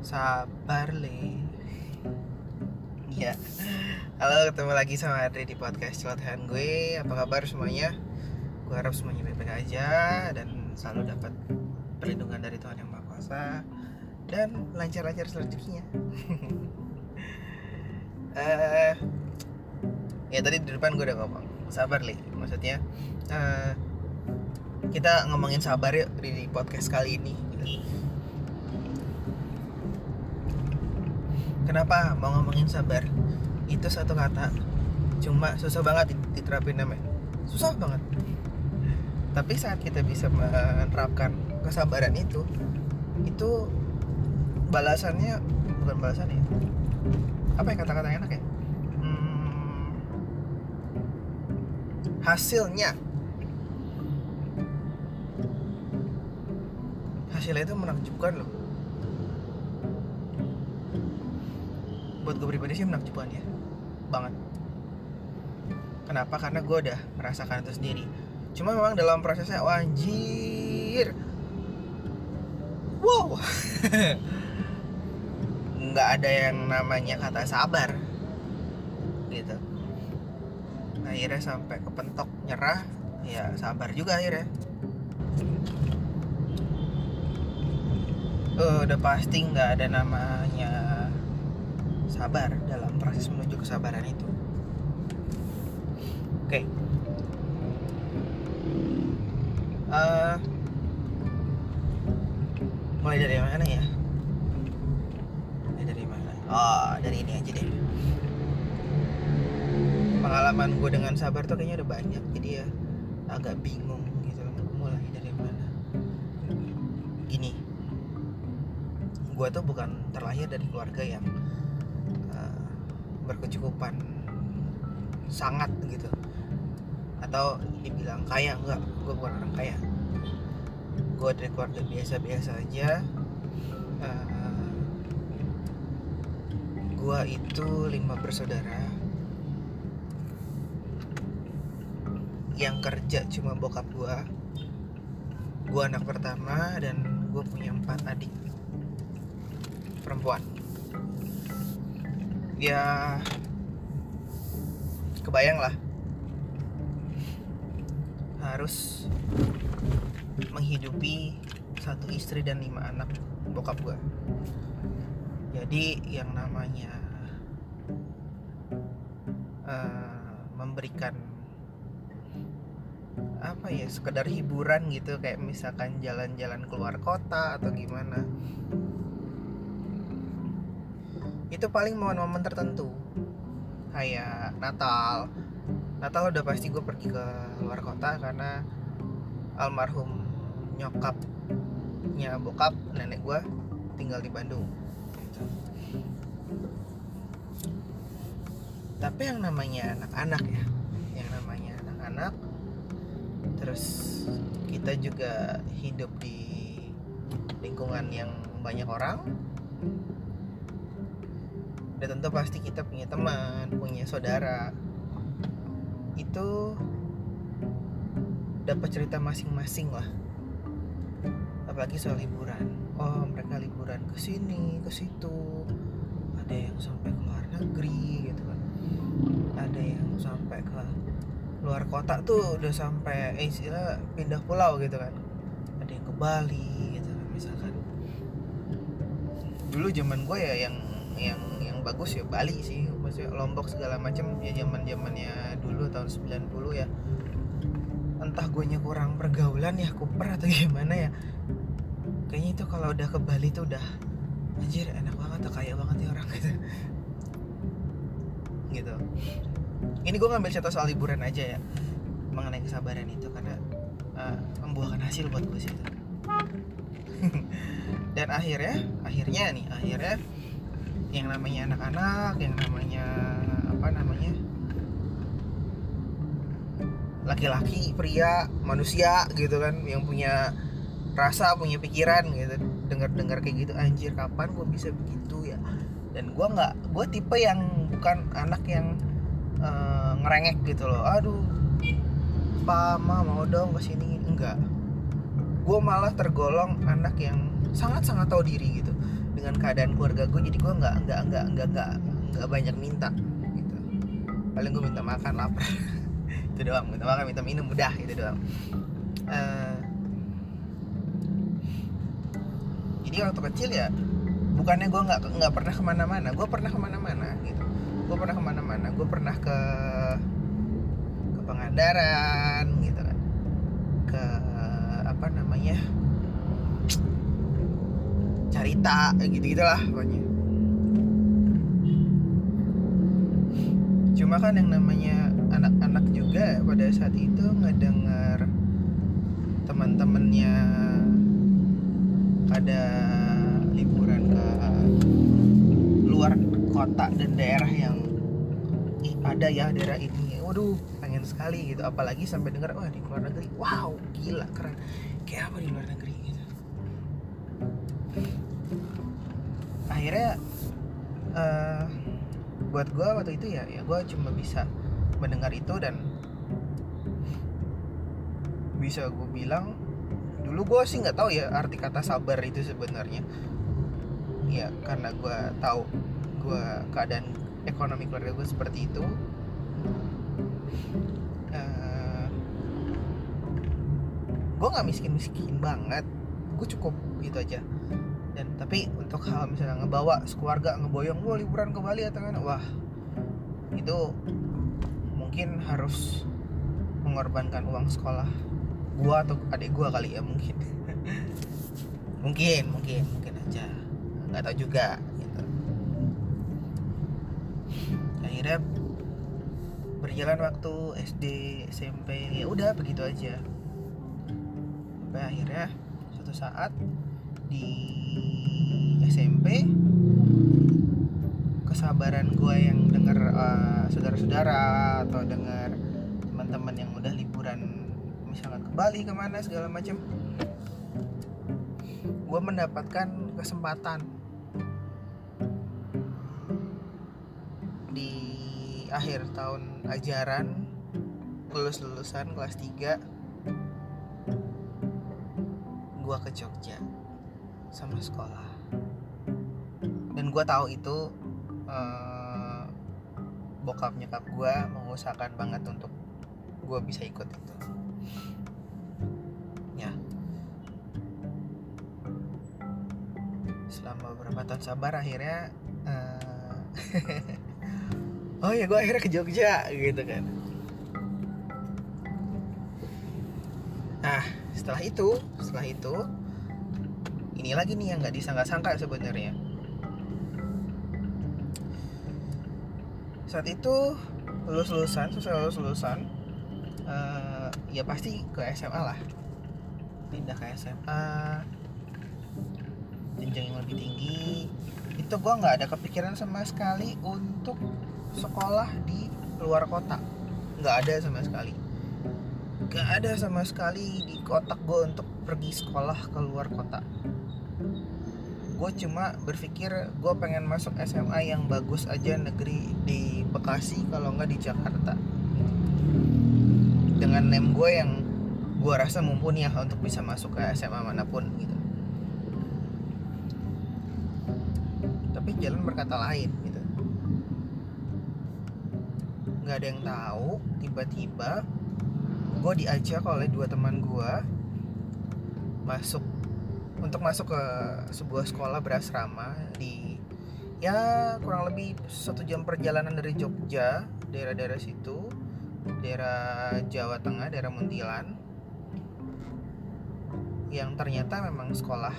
Sabar le Ya Halo ketemu lagi sama Adri di podcast celotehan gue. Apa kabar semuanya? Gue harap semuanya baik-baik aja Dan selalu dapat perlindungan dari Tuhan Yang Maha Kuasa Dan lancar-lancar rezekinya uh, Ya tadi di depan gue udah ngomong Sabar li Maksudnya uh, Kita ngomongin sabar yuk di podcast kali ini. Kenapa mau ngomongin sabar? Itu satu kata. Cuma susah banget diterapin namanya. Susah banget. Tapi saat kita bisa menerapkan kesabaran itu Itu balasannya Bukan balasannya. Apa ya kata-kata enak ya? Hmm, hasilnya. Hasilnya itu menakjubkan loh buat gue pribadi sih menakjubkan ya. Banget. Kenapa? Karena gue udah merasakan itu sendiri. Cuma memang dalam prosesnya oh, wow. Nggak ada yang namanya kata sabar. Gitu. Akhirnya sampai kepentok nyerah ya sabar juga akhirnya. Uh, udah pasti nggak ada namanya sabar dalam proses menuju kesabaran itu. Oke. Okay. Uh, eh, mulai dari mana ya? Mulai dari mana? Oh, dari ini aja deh. Pengalaman gue dengan sabar tuh kayaknya udah banyak, jadi ya agak bingung gitu mulai dari mana. Gini, gue tuh bukan terlahir dari keluarga yang berkecukupan. Sangat gitu. Atau dibilang kaya enggak. Gue bukan orang kaya. Gue dari keluarga biasa-biasa aja. Uh, gue itu lima bersaudara. Yang kerja cuma bokap gue gue anak pertama dan gue punya empat adik perempuan ya kebayang lah. Harus menghidupi satu istri dan lima anak bokap gue jadi yang namanya uh, memberikan apa ya sekedar hiburan gitu kayak misalkan jalan-jalan keluar kota atau gimana itu paling momen-momen tertentu. Kayak Natal. Natal udah pasti gue pergi ke luar kota karena almarhum nyokapnya bokap nenek gue tinggal di Bandung. Tapi yang namanya anak-anak ya yang namanya anak-anak terus kita juga hidup di lingkungan yang banyak orang udah tentu pasti kita punya teman punya saudara. Itu dapat cerita masing-masing lah. Apalagi soal liburan. Oh mereka liburan ke sini ke situ. Ada yang sampai ke luar negeri gitu kan. Ada yang sampai ke luar kota tuh udah sampai eh istilah pindah pulau gitu kan. Ada yang ke Bali gitu kan misalkan. Dulu zaman gue ya yang yang bagus ya Bali sih. Maksudnya Lombok segala macam ya zaman zamannya dulu tahun 90 ya. Entah gue kurang pergaulan ya kuper atau gimana ya. Kayaknya itu kalau udah ke Bali tuh udah anjir enak banget tuh kaya banget ya orang gitu. Gitu. Ini gue ngambil contoh soal liburan aja ya mengenai kesabaran itu karena uh, membuahkan hasil buat gue sih itu. Dan akhirnya akhirnya nih akhirnya yang namanya anak-anak yang namanya apa namanya? Laki-laki pria manusia gitu kan yang punya rasa punya pikiran gitu. Dengar-dengar kayak gitu anjir kapan gue bisa begitu ya? Dan gue nggak gue tipe yang bukan anak yang uh, ngerengek gitu loh. Aduh pama mau dong ke sini enggak gue malah tergolong anak yang sangat sangat tahu diri gitu dengan keadaan keluarga gue jadi gue nggak nggak nggak nggak nggak nggak banyak minta gitu. Paling gue minta makan lapar. Itu doang minta makan minta minum udah itu doang. Uh, jadi waktu kecil ya bukannya gue nggak nggak pernah ke mana-mana gue pernah ke mana-mana gitu. Gue pernah ke mana-mana gue pernah ke ke Pangandaran gitu kan. Ke apa namanya carita gitu gitulah pokoknya. Cuma kan yang namanya anak-anak juga pada saat itu ngedengar teman-temannya ada liburan ke luar kota dan daerah yang ada ya daerah ini. Waduh pengen sekali gitu. Apalagi sampai dengar wah di luar negeri. Wow gila keren. Kayak apa di luar negeri gitu akhirnya uh, buat gue waktu itu ya ya gue cuma bisa mendengar itu dan bisa gue bilang dulu gue sih nggak tahu ya arti kata sabar itu sebenarnya. Ya karena gue tahu gue keadaan ekonomi keluarga gue seperti itu. Uh, eh, gue nggak miskin miskin banget. Gue cukup gitu aja dan tapi untuk hal misalnya ngebawa sekeluarga ngeboyong gue liburan ke Bali atau kan wah itu mungkin harus mengorbankan uang sekolah gua atau adik gua kali ya mungkin. Mungkin mungkin mungkin aja. Nggak tahu juga gitu. Akhirnya berjalan waktu SD SMP ya udah begitu aja. Sampai akhirnya suatu saat di SMP kesabaran gue yang denger uh, saudara-saudara atau denger teman-teman yang udah liburan misalkan ke Bali ke mana segala macam gue mendapatkan kesempatan di akhir tahun ajaran lulus lulusan kelas 3 gue ke Jogja sama sekolah. Dan gue tahu itu uh, bokap nyokap gue mengusahakan banget untuk gue bisa ikut itu. Ya. Selama beberapa tahun sabar akhirnya uh, oh ya gue akhirnya ke Jogja gitu kan. Nah setelah itu setelah itu ini lagi nih yang nggak disangka-sangka sebenarnya. Saat itu lulus lulusan selesai lulus lulusan uh, ya pasti ke SMA lah. Pindah ke SMA jenjang yang lebih tinggi. Itu gue nggak ada kepikiran sama sekali untuk sekolah di luar kota. Nggak ada sama sekali. Nggak ada sama sekali di kotak gue untuk pergi sekolah ke luar kota gue cuma berpikir gue pengen masuk SMA yang bagus aja negeri di Bekasi kalau nggak di Jakarta. Dengan name gue yang gue rasa mumpuni ya untuk bisa masuk ke SMA mana pun gitu. Tapi jalan berkata lain gitu. Nggak ada yang tahu tiba-tiba gue diajak oleh dua teman gue masuk untuk masuk ke sebuah sekolah berasrama di ya kurang lebih satu jam perjalanan dari Jogja daerah-daerah situ daerah Jawa Tengah daerah Muntilan yang ternyata memang sekolah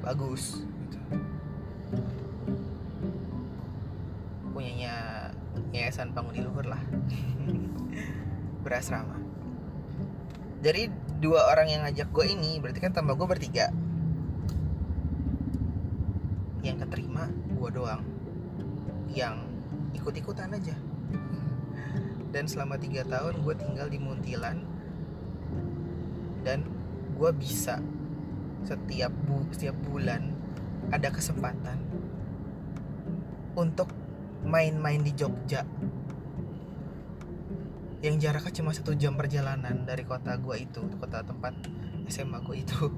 bagus gitu. punyanya yayasan Panguni Luhur lah berasrama dari dua orang yang ngajak gue ini berarti kan tambah gue bertiga. Yang keterima gue doang. Yang ikut-ikutan aja. Dan selama tiga tahun gue tinggal di Muntilan. Dan gue bisa setiap bu setiap bulan ada kesempatan untuk main-main di Jogja yang jaraknya cuma satu jam perjalanan dari kota gue itu kota tempat SMA gue itu.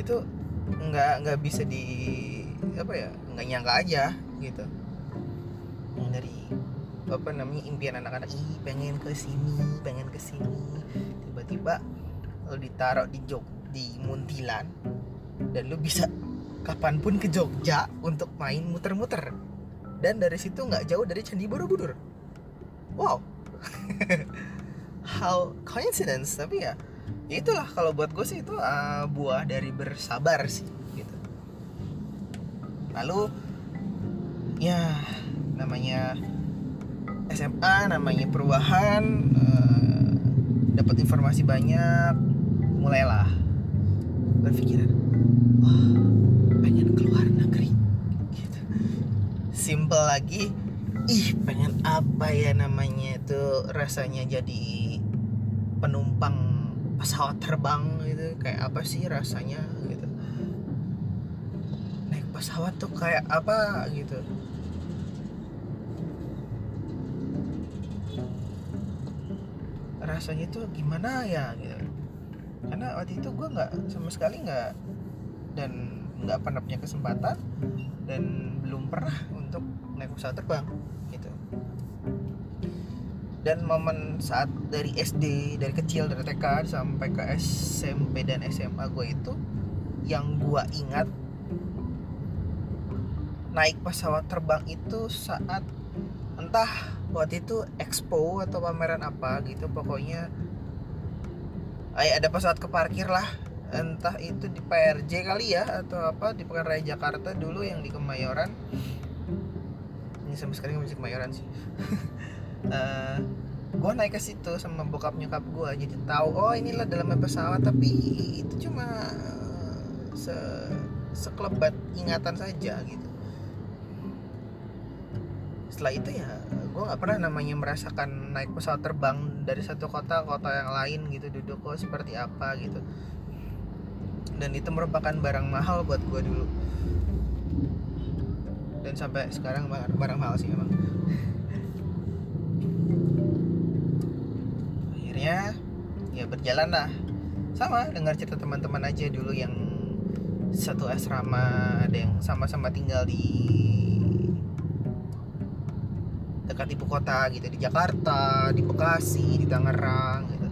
Itu nggak nggak bisa di apa ya nggak nyangka aja gitu. Dari apa namanya impian anak-anak ih pengen ke sini pengen ke sini. Tiba-tiba lo ditaruh di jog di Muntilan dan lo bisa kapan pun ke Jogja untuk main muter-muter dan dari situ nggak jauh dari Candi Borobudur. Wow. How coincidence tapi ya itulah kalau buat gue sih itu uh, buah dari bersabar sih gitu. Lalu ya namanya SMA namanya perubahan uh, dapat informasi banyak mulailah berpikiran simple lagi. Ih pengen apa ya namanya itu rasanya jadi penumpang pesawat terbang gitu. Kayak apa sih rasanya gitu. Naik pesawat tuh kayak apa gitu. Rasanya tuh gimana ya gitu. Karena waktu itu gue nggak sama sekali nggak dan nggak pernah punya kesempatan dan belum pernah naik pesawat terbang gitu. Dan momen saat dari SD dari kecil dari TK sampai ke SMP dan SMA gue itu yang gue ingat naik pesawat terbang itu saat entah waktu itu expo atau pameran apa gitu pokoknya ay ada pesawat keparkir lah. Entah itu di PRJ kali ya atau apa di Pekan Raya Jakarta dulu yang di Kemayoran ini sampai sekarang masih Kemayoran sih. Uh, eh, gue naik ke situ sama bokap nyokap gue jadi tahu oh inilah dalamnya pesawat tapi itu cuma se sekelebat ingatan saja gitu. Setelah itu ya gue nggak pernah namanya merasakan naik pesawat terbang dari satu kota ke kota yang lain gitu. Duduk kok seperti apa gitu. Dan itu merupakan barang mahal buat gue dulu dan sampai sekarang barang, barang mahal sih emang. Akhirnya ya berjalan lah. Sama dengar cerita teman-teman aja dulu yang satu asrama ada yang sama-sama tinggal di dekat ibu kota gitu di Jakarta di Bekasi di Tangerang gitu.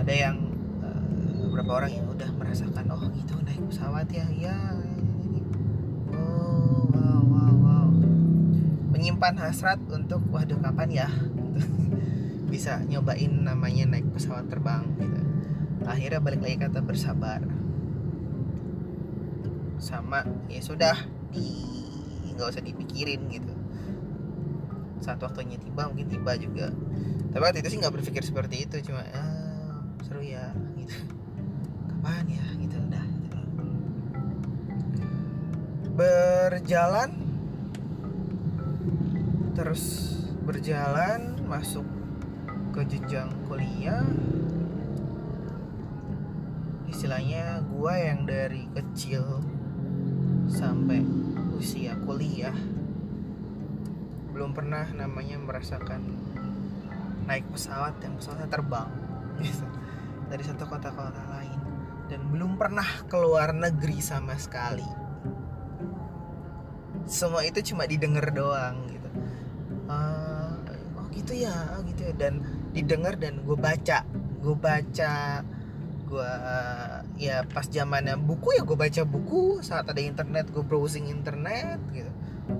Ada yang uh, beberapa orang yang udah merasakan oh gitu naik pesawat ya ya menyimpan hasrat untuk waduh kapan ya? Gitu. bisa nyobain namanya naik pesawat terbang gitu. Akhirnya balik lagi kata bersabar. Sama ya sudah di nggak usah dipikirin gitu. Saat waktunya tiba mungkin tiba juga. Tapi waktu itu sih nggak berpikir seperti itu cuma ah, seru ya gitu. Kapan ya? Gitu udah gitu. berjalan terus berjalan masuk ke jenjang kuliah. Istilahnya gua yang dari kecil sampai usia kuliah belum pernah namanya merasakan naik pesawat yang pesawatnya terbang gitu. Dari satu kota ke kota lain. Dan belum pernah keluar negeri sama sekali. Semua itu cuma didengar doang gitu gitu ya oh gitu ya. Dan didengar dan gue baca gue baca gue ya pas zamannya buku ya gue baca buku saat ada internet gue browsing internet gitu.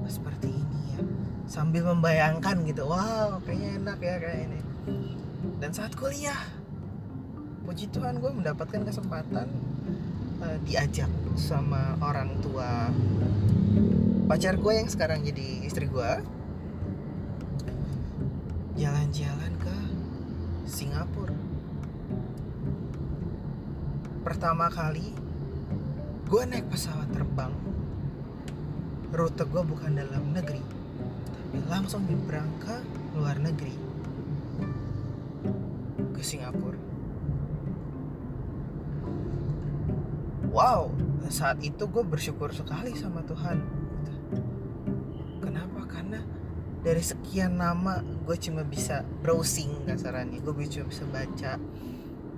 Seperti ini sambil membayangkan gitu wow kayaknya enak ya kayak ini. Dan saat kuliah puji Tuhan gue mendapatkan kesempatan uh, diajak sama orang tua pacar gue yang sekarang jadi istri gue jalan-jalan ke Singapura. Pertama kali gue naik pesawat terbang. Rute gue bukan dalam negeri langsung nyebrang ke luar negeri. Ke Singapura. Wow saat itu gue bersyukur sekali sama Tuhan. Kenapa? Karena dari sekian nama gue cuma bisa browsing kasarannya. Gue cuma bisa baca.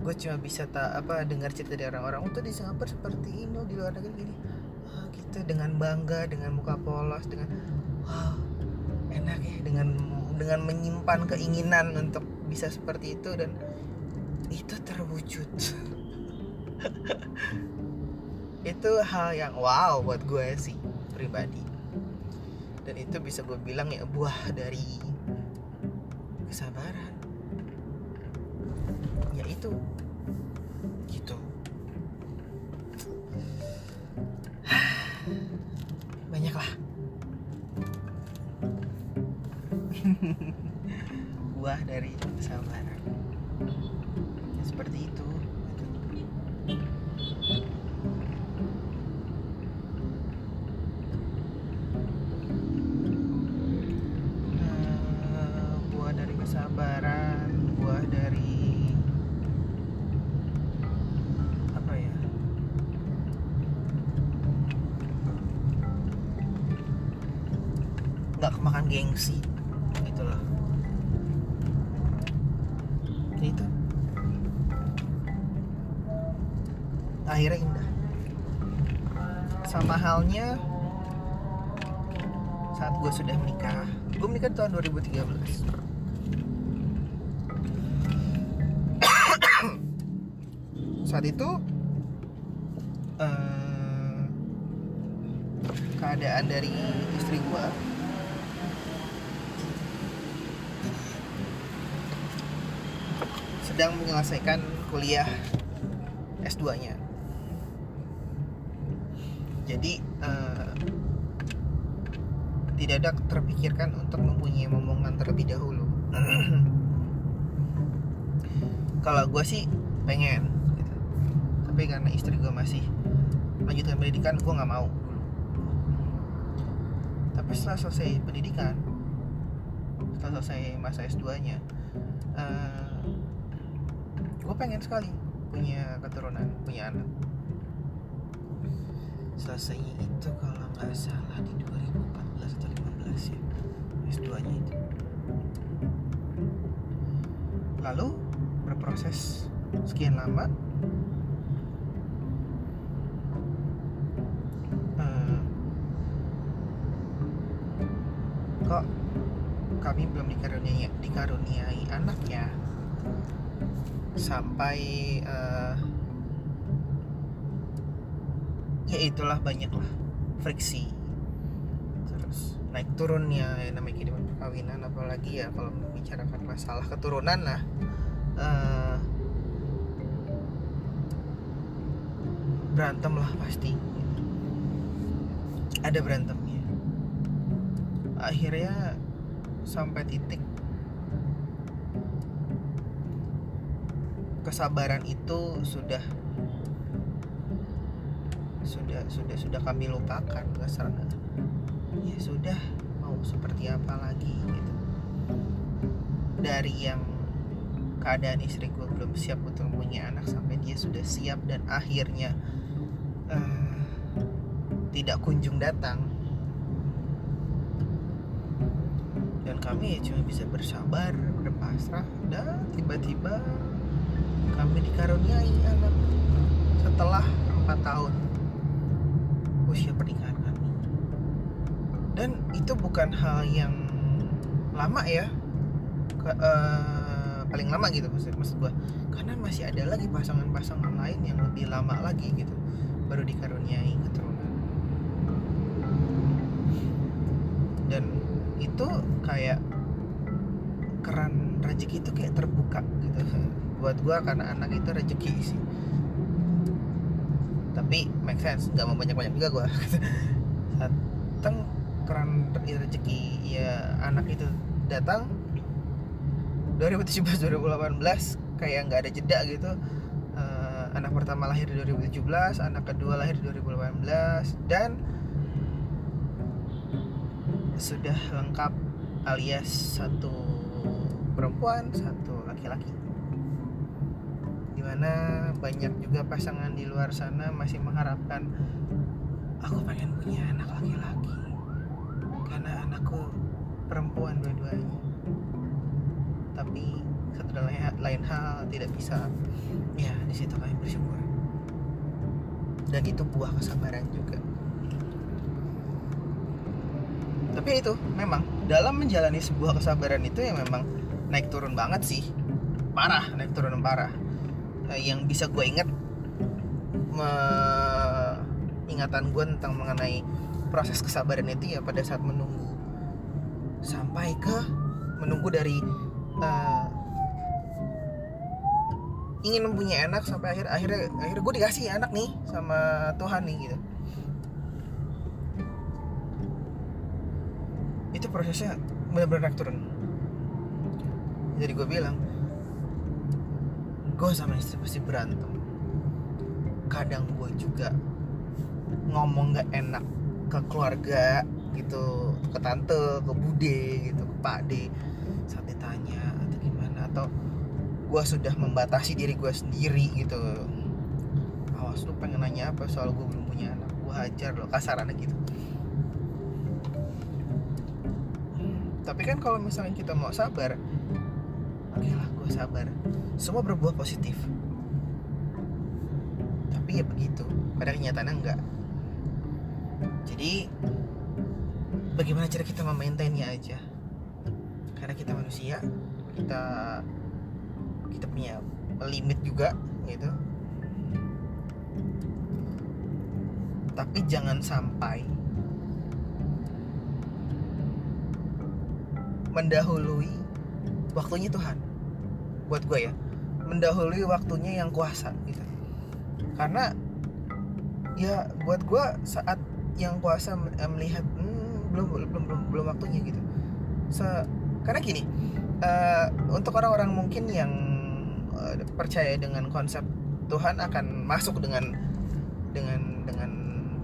Gue cuma bisa tak apa dengar cerita dari orang-orang. Untuk di Singapura seperti ini di luar negeri gini. Ah, gitu. Dengan bangga dengan muka polos dengan wow enak ya. Dengan dengan menyimpan keinginan untuk bisa seperti itu dan itu terwujud. Itu hal yang wow buat gue sih pribadi dan itu bisa gue bilang ya buah dari kesabaran. Ya itu. Gitu. Banyak lah buah dari kesabaran nggak kemakan gengsi. Gitu loh. Ya itu. Akhirnya indah. Sama halnya saat gue sudah menikah gue menikah tahun 2013 saat itu eh, keadaan dari istri gue sedang menyelesaikan kuliah S2-nya. Jadi eh, tidak ada terpikirkan untuk mempunyai momongan terlebih dahulu. Kalau gue sih pengen, gitu. tapi karena istri gue masih melanjutkan pendidikan, gue nggak mau. Tapi setelah selesai pendidikan, setelah selesai masa S2-nya, eh, gue pengen sekali punya keturunan, punya anak. Selesainya itu kalau nggak salah di 2014 atau 15 ya, S2-nya itu. Lalu berproses sekian lama eh, kok kami belum dikaruniai dikaruniai anak ya sampai eh, ya itulah banyaklah friksi. Terus naik turunnya yang namanya kehidupan perkawinan apalagi ya kalau membicarakan masalah keturunan lah eh, berantem lah pasti. Ada berantemnya. Akhirnya sampai titik kesabaran itu sudah sudah sudah sudah kami lupakan karena ya sudah mau seperti apa lagi gitu. Dari yang keadaan istriku belum siap untuk punya anak sampai dia sudah siap dan akhirnya eh, tidak kunjung datang. Dan kami ya cuma bisa bersabar berpasrah dan tiba-tiba kami dikaruniai anak setelah empat tahun usia pernikahan kami. Dan itu bukan hal yang lama ya. Ke- eh, paling lama gitu maksud, maksud gua. Karena masih ada lagi pasangan-pasangan lain yang lebih lama lagi gitu baru dikaruniai keturunan. Dan itu kayak keran rezeki itu kayak terbuka gitu buat gua karena anak itu rezeki sih. Tapi make sense nggak mau banyak banyak juga gua. Datang keran rezeki ya anak itu datang. 2017 2018 kayak nggak ada jeda gitu. Eh, anak pertama lahir di 2017 anak kedua lahir di 2018 dan sudah lengkap alias satu perempuan satu laki-laki di mana banyak juga pasangan di luar sana masih mengharapkan aku pengen punya anak laki-laki karena anakku perempuan dua-duanya. Tapi setelah dan lain, hal tidak bisa ya di situ kalian bersyukur. Dan itu buah kesabaran juga. Tapi itu memang dalam menjalani sebuah kesabaran itu ya memang naik turun banget sih. Parah naik turun parah yang bisa gue inget me- ingatan gue tentang mengenai proses kesabaran itu ya pada saat menunggu. Sampai ke menunggu dari eh, ingin mempunyai anak sampai akhir akhirnya akhirnya gue dikasih anak nih sama Tuhan nih gitu. Itu prosesnya benar-benar naik turun. Jadi gue bilang gue sama istri pasti berantem. Kadang gue juga ngomong gak enak ke keluarga gitu ke tante ke bude gitu ke pak de saat ditanya atau gimana? Atau gue sudah membatasi diri gue sendiri gitu. Awas lu pengen nanya apa? Soal gue belum punya anak. Gue hajar lo kasarannya gitu. Tapi kan kalau misalnya kita mau sabar oke lah sabar. Semua berbuah positif. Tapi ya begitu pada kenyataannya enggak. Jadi bagaimana cara kita memaintainnya aja? Karena kita manusia kita kita punya limit juga gitu. Tapi jangan sampai mendahului waktunya Tuhan buat gue ya mendahului waktunya yang kuasa gitu. Karena ya buat gue saat yang kuasa eh, melihat hmm, belum belum belum belum waktunya gitu. Se- karena gini eh, untuk orang-orang mungkin yang eh, percaya dengan konsep Tuhan akan masuk dengan dengan dengan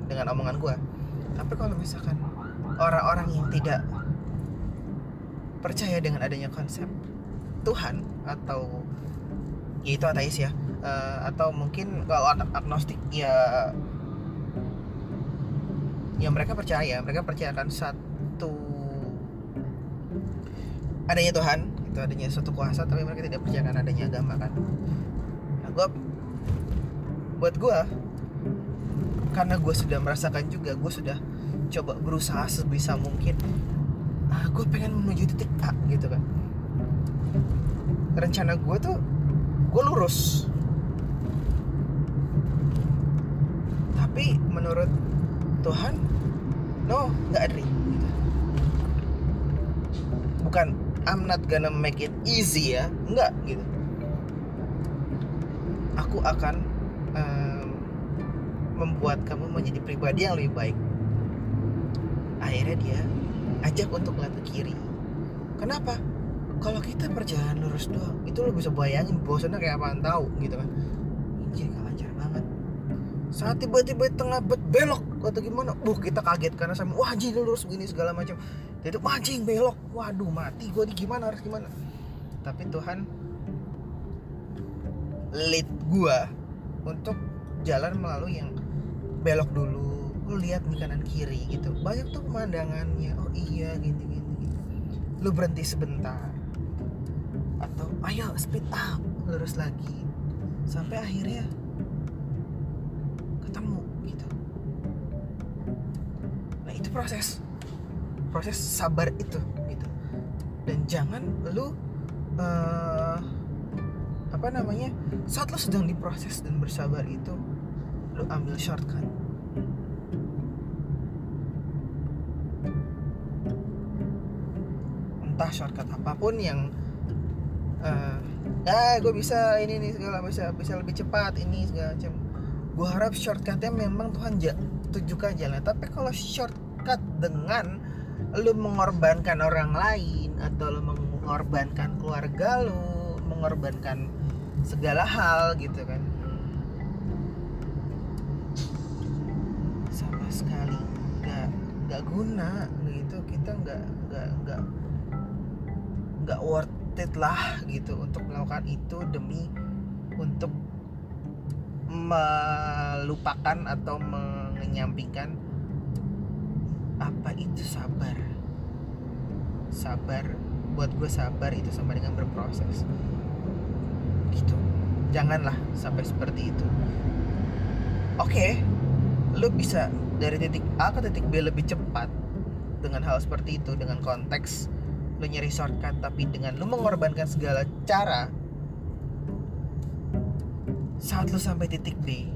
dengan omongan gue tapi kalau misalkan orang-orang yang tidak percaya dengan adanya konsep Tuhan atau ya itu ateis ya. Eh, atau mungkin kalau ag- agnostik ya ya mereka percaya mereka percayakan satu adanya Tuhan itu adanya suatu kuasa tapi mereka tidak percayakan adanya agama kan. Nah gue buat gue karena gue sudah merasakan juga gue sudah coba berusaha sebisa mungkin ah gue pengen menuju titik A gitu kan rencana gue tuh gue lurus. Tapi menurut Tuhan no nggak adri gitu. bukan I'm not gonna make it easy ya nggak gitu. Aku akan em, membuat kamu menjadi pribadi yang lebih baik. Akhirnya dia ajak untuk lihat ke kiri. Kenapa kalau kita perjalanan lurus doang itu lo bisa bayangin bosannya kayak apaan tahu gitu kan. Anjir lancar banget. Saat tiba-tiba tengah bet belok atau gimana buh kita kaget karena sama wah ini lurus begini segala macam. Itu wah anjing belok. Waduh mati gue di gimana harus gimana? Tapi Tuhan lead gua untuk jalan melalui yang belok dulu. Lu lihat di kanan kiri gitu. Banyak tuh pemandangannya. Oh iya gini, gini. lu berhenti sebentar atau ayo speed up. Lurus lagi. Sampai akhirnya ketemu gitu. Nah itu proses. Proses sabar itu gitu. Dan jangan lu eh, apa namanya saat lu sedang diproses dan bersabar itu lu ambil shortcut. Entah shortcut apa pun yang eh ah gue bisa ini nih segala bisa bisa lebih cepat ini segala macam. Gue harap shortcutnya memang Tuhan ja, tunjukkan jalan. Tapi kalau shortcut dengan lu mengorbankan orang lain atau lu mengorbankan keluarga lu mengorbankan segala hal gitu kan. Sama sekali nggak nggak guna gitu. Kita nggak nggak nggak nggak worth it lah gitu untuk melakukan itu demi untuk melupakan atau menyampingkan apa itu sabar. Sabar buat gue sabar itu sama dengan berproses. Gitu. Janganlah sampai seperti itu. Oke lu bisa dari titik A ke titik B lebih cepat dengan hal seperti itu dengan konteks lu nyari shortcut tapi dengan lu mengorbankan segala cara saat lu sampai titik B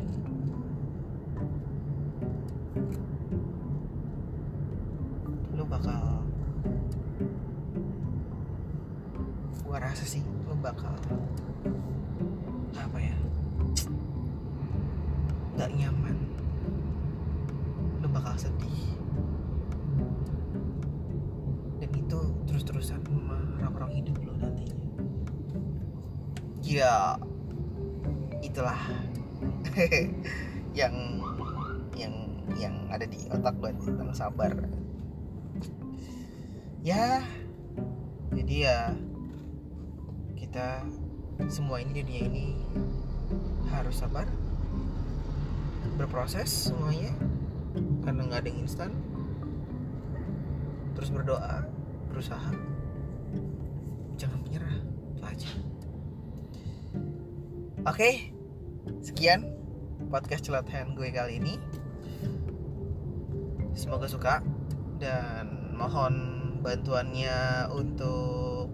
yang yang yang ada di otak gue tentang sabar. Ya jadi ya kita semua ini dunia ini harus sabar berproses semuanya karena nggak ada yang instan. Terus berdoa berusaha. Jangan menyerah itu aja. Oke sekian podcast celotehan gue kali ini. Semoga suka dan mohon bantuannya untuk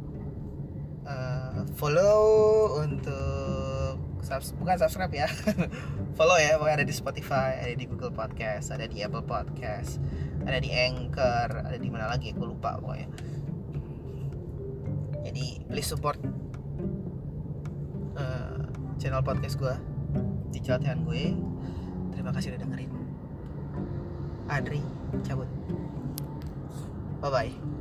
uh, follow untuk subs bukan subscribe ya. Follow ya pokoknya ada di Spotify ada di Google Podcast ada di Apple Podcast ada di Anchor ada di mana lagi aku lupa pokoknya. Jadi please support uh, channel podcast gue di celotehan gue. Terima kasih udah dengerin. Adri cabut. Bye bye